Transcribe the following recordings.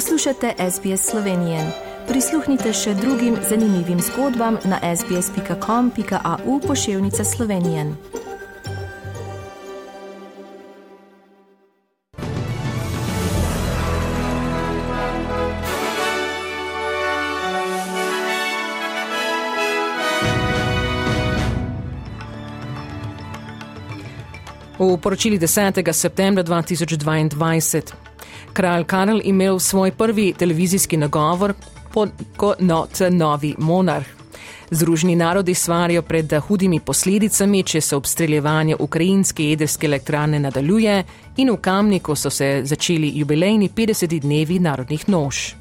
Poslušate SBS Slovenije. Prisluhnite še drugim zanimivim zgodbam na sbsp.com.au pošiljka Slovenije. V poročili 10. septembra 2022 kralj Karl imel svoj prvi televizijski nagovor kot not novi monarh. Združeni narodi svarijo pred hudimi posledicami, če se obstreljevanje ukrajinske jedrske elektrane nadaljuje in v Kamniku so se začeli jubilejni 50 dnevi narodnih nož.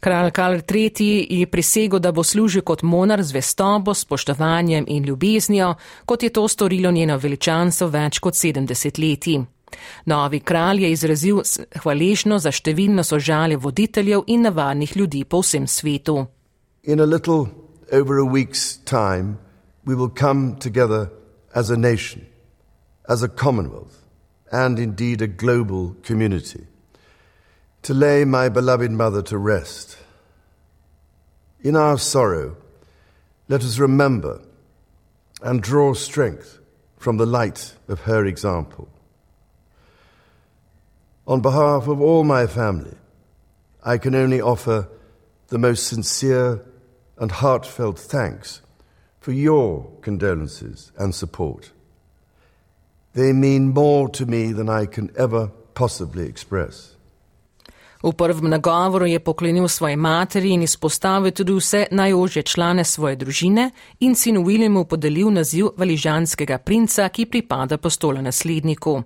Kralj Karl III. je prisegel, da bo služil kot monar z vestobo, spoštovanjem in ljubeznijo, kot je to storilo njeno veličanstvo več kot 70 leti. Novi kralj je izrazil hvaležno za številno sožalje voditeljev in navadnih ljudi po vsem svetu. In a little over a week's time, we will come together as a nation, as a commonwealth, and indeed a global community. To lay my beloved mother to rest. In our sorrow, let us remember and draw strength from the light of her example. On behalf of all my family, I can only offer the most sincere and heartfelt thanks for your condolences and support. They mean more to me than I can ever possibly express. V prvem nagovoru je poklonil svoji materi in izpostavil tudi vse najožje člane svoje družine in sinu Williamu podelil naziv valižanskega princa, ki pripada postole nasledniku.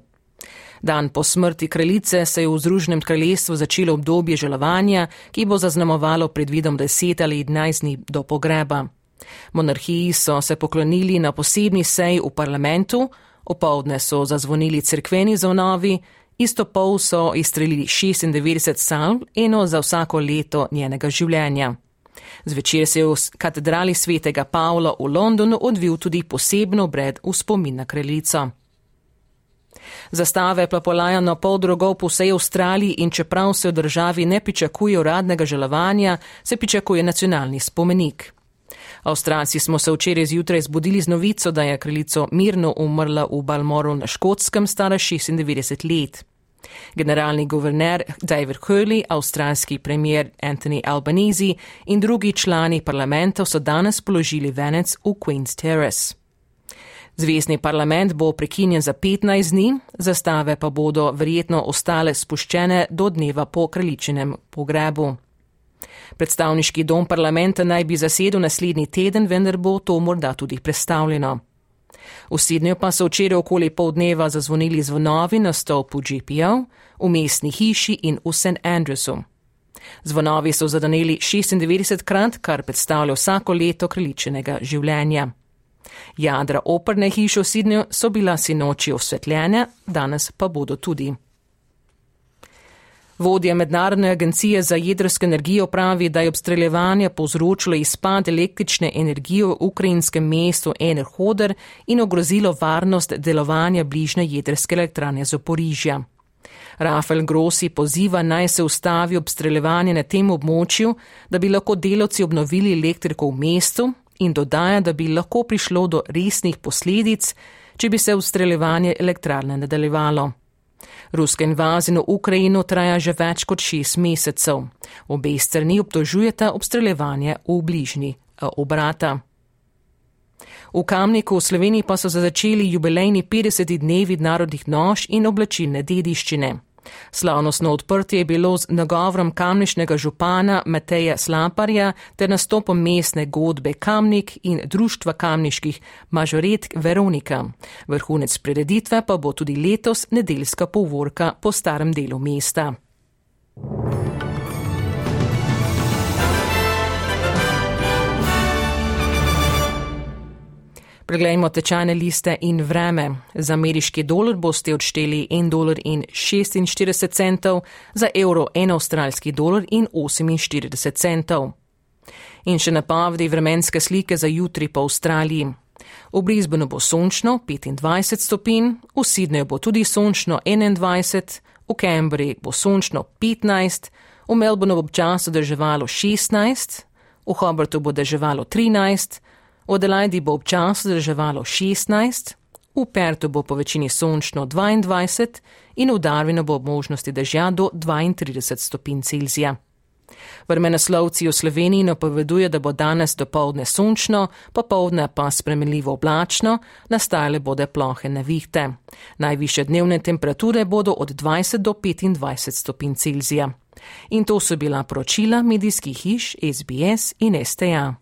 Dan po smrti kraljice se je v Združenem kraljestvu začelo obdobje žalovanja, ki bo zaznamovalo predvidom 10 ali 11 dni do pogreba. Monarhiji so se poklonili na posebni seji v parlamentu, opovdne so zazvonili crkveni zvonovi, Isto pol so izstrelili 96 salv, eno za vsako leto njenega življenja. Zvečer se je v katedrali svetega Pavla v Londonu odvil tudi posebno obred v spomin na kraljico. Zastave plapolajo na pol drugov po vsej Avstraliji in čeprav se v državi ne pričakuje uradnega žalovanja, se pričakuje nacionalni spomenik. Avstralci smo se včeraj zjutraj zbudili z novico, da je kraljico mirno umrla v Balmoru na Škotskem, stara 96 let. Generalni guverner David Hurley, avstralski premier Anthony Albanese in drugi člani parlamentov so danes položili venec v Queen's Terrace. Zvezdni parlament bo prekinjen za 15 dni, zastave pa bodo verjetno ostale spuščene do dneva po kraljičinem pogrebu. Predstavniški dom parlamenta naj bi zasedel naslednji teden, vendar bo to morda tudi predstavljeno. V Sidneju pa so včeraj okoli pol dneva zazvonili zvonovi na stolpu GPO, v mestni hiši in v St. Andrewsu. Zvonovi so zadaneli 96 krat, kar predstavlja vsako leto kraljičenega življenja. Jadra operne hiše v Sidneju so bila sinoči osvetljene, danes pa bodo tudi. Vodja Mednarodne agencije za jedrsko energijo pravi, da je obstreljevanje povzročilo izpad električne energije v ukrajinskem mestu Enerhoder in ogrozilo varnost delovanja bližnje jedrske elektrane Zaporižja. Rafael Grossi poziva naj se ustavi obstreljevanje na tem območju, da bi lahko delavci obnovili elektriko v mestu in dodaja, da bi lahko prišlo do resnih posledic, če bi se obstreljevanje elektrarne nadaljevalo. Ruska invazija v Ukrajino traja že več kot šest mesecev. Obe strani obtožujeta obstreljevanje v bližnji eh, obrata. V Kamniku v Sloveniji pa so začeli jubilejni 50 dnevi narodnih nož in oblačilne dediščine. Slavnostno odprtje je bilo z nagovorom kamnišnega župana Mateja Slaparja ter nastopom mestne godbe Kamnik in društva kamniških mažoret Veronika. Vrhunec prireditve pa bo tudi letos nedeljska povorka po starem delu mesta. Preglejmo tečajne liste in vreme. Za ameriški dolar boste odšteli 1 dolar in 46 centov, za evro 1 avstralski dolar in 48 centov. In še napovedi vremenske slike za jutri po Avstraliji. V Brisbaneu bo sončno 25 stopinj, v Sydneyju bo tudi sončno 21, v Cambridgeu bo sončno 15, v Melbourneu bo občasno deževalo 16, v Hobartu bo deževalo 13, v Adelaidi bo občasno deževalo 16, v Pertu bo po večini sončno 22 in v Darwinu bo možnosti dežja do 32 stopinj Celzija. Vremenoslovci v Sloveniji napoveduje, da bo danes do povdne sončno, popovdne pa spremenljivo oblačno, nastale bodo plohe nevihte. Najviše dnevne temperature bodo od 20 do 25 stopinj Celzija. In to so bila poročila medijskih hiš SBS in STA.